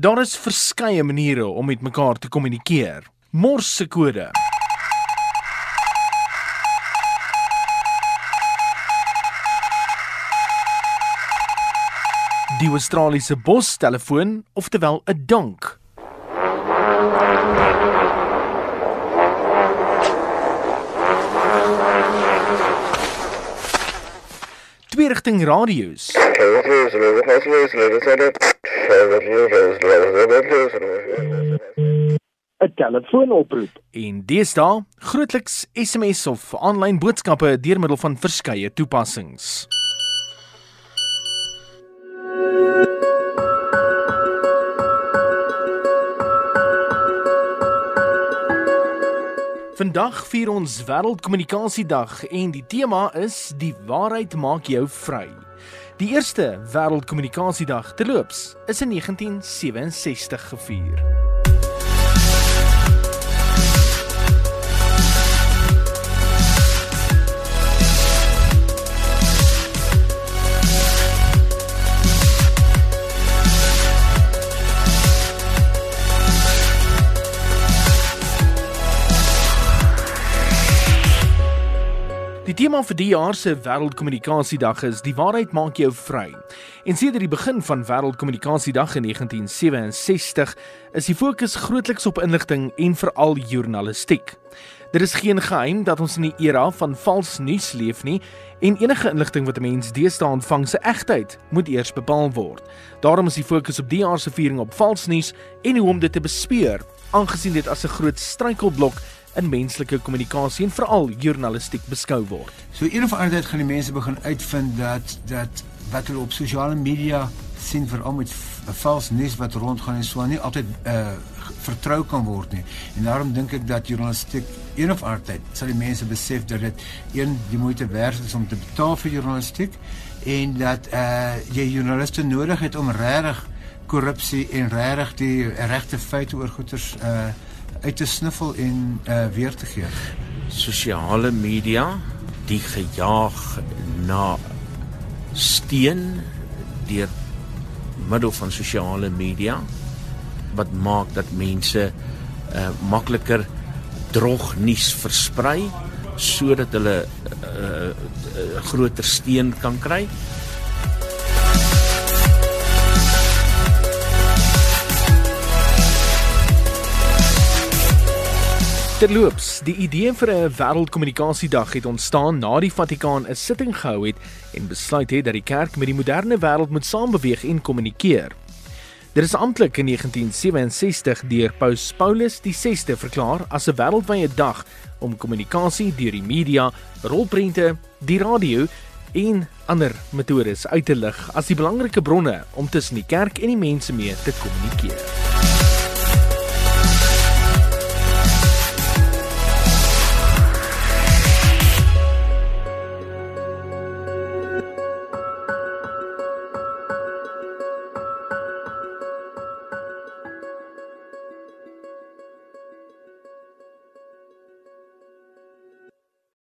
Daar is verskeie maniere om met mekaar te kommunikeer. Morse kode. Die Australiese bostelefoon, oftewel 'n donk. Twee rigting radio's. 'n telefoonoproep. En deesdae grootliks SMS of aanlyn boodskappe deur middel van verskeie toepassings. Vandag vier ons Wêreldkommunikasiedag en die tema is die waarheid maak jou vry. Die eerste Wêreldkommunikasiedag terloops is in 1967 gevier. Die tema vir die jaar se Wêreldkommunikasiedag is die waarheid maak jou vry. En sedert die begin van Wêreldkommunikasiedag in 1967 is die fokus grootliks op inligting en veral journalistiek. Dit is geen geheim dat ons in 'n era van vals nuus leef nie en enige inligting wat 'n mens deesdae ontvang se egtheid moet eers bepaal word. Daarom is die fokus op die jaar se viering op vals nuus en hoe om dit te bespeur, aangesien dit as 'n groot struikelblok in menslike kommunikasie en veral journalistiek beskou word. So een of ander tyd gaan die mense begin uitvind dat dat wat hulle op sosiale media sien veral met vals nuus wat rondgaan en so nie altyd uh vertrou kan word nie. En daarom dink ek dat journalistiek een of ander tyd sal die mense besef dat dit een die moeite werd is om te betaal vir journalistiek en dat uh jy joernaliste nodig het om regtig korrupsie en regtig die regte feite oor goeters uh uit te sniffel en uh, weer te gee. Sosiale media, die gejaag na steen deur middel van sosiale media wat maak dat mense uh, makliker drog nuus versprei sodat hulle uh, uh, groter steen kan kry. Terloops, die idee vir 'n wêreldkommunikasiedag het ontstaan na die Vatikaan 'n sitting gehou het en besluit het dat die kerk met die moderne wêreld moet saambeweeg en kommunikeer. Dit is amptelik in 1967 deur Paus Paulus die 6de verklaar as 'n wêreldwye dag om kommunikasie deur die media, rolprente, die radio en ander metodes uit te lig as die belangrike bronne om tussen die kerk en die mense mee te kommunikeer.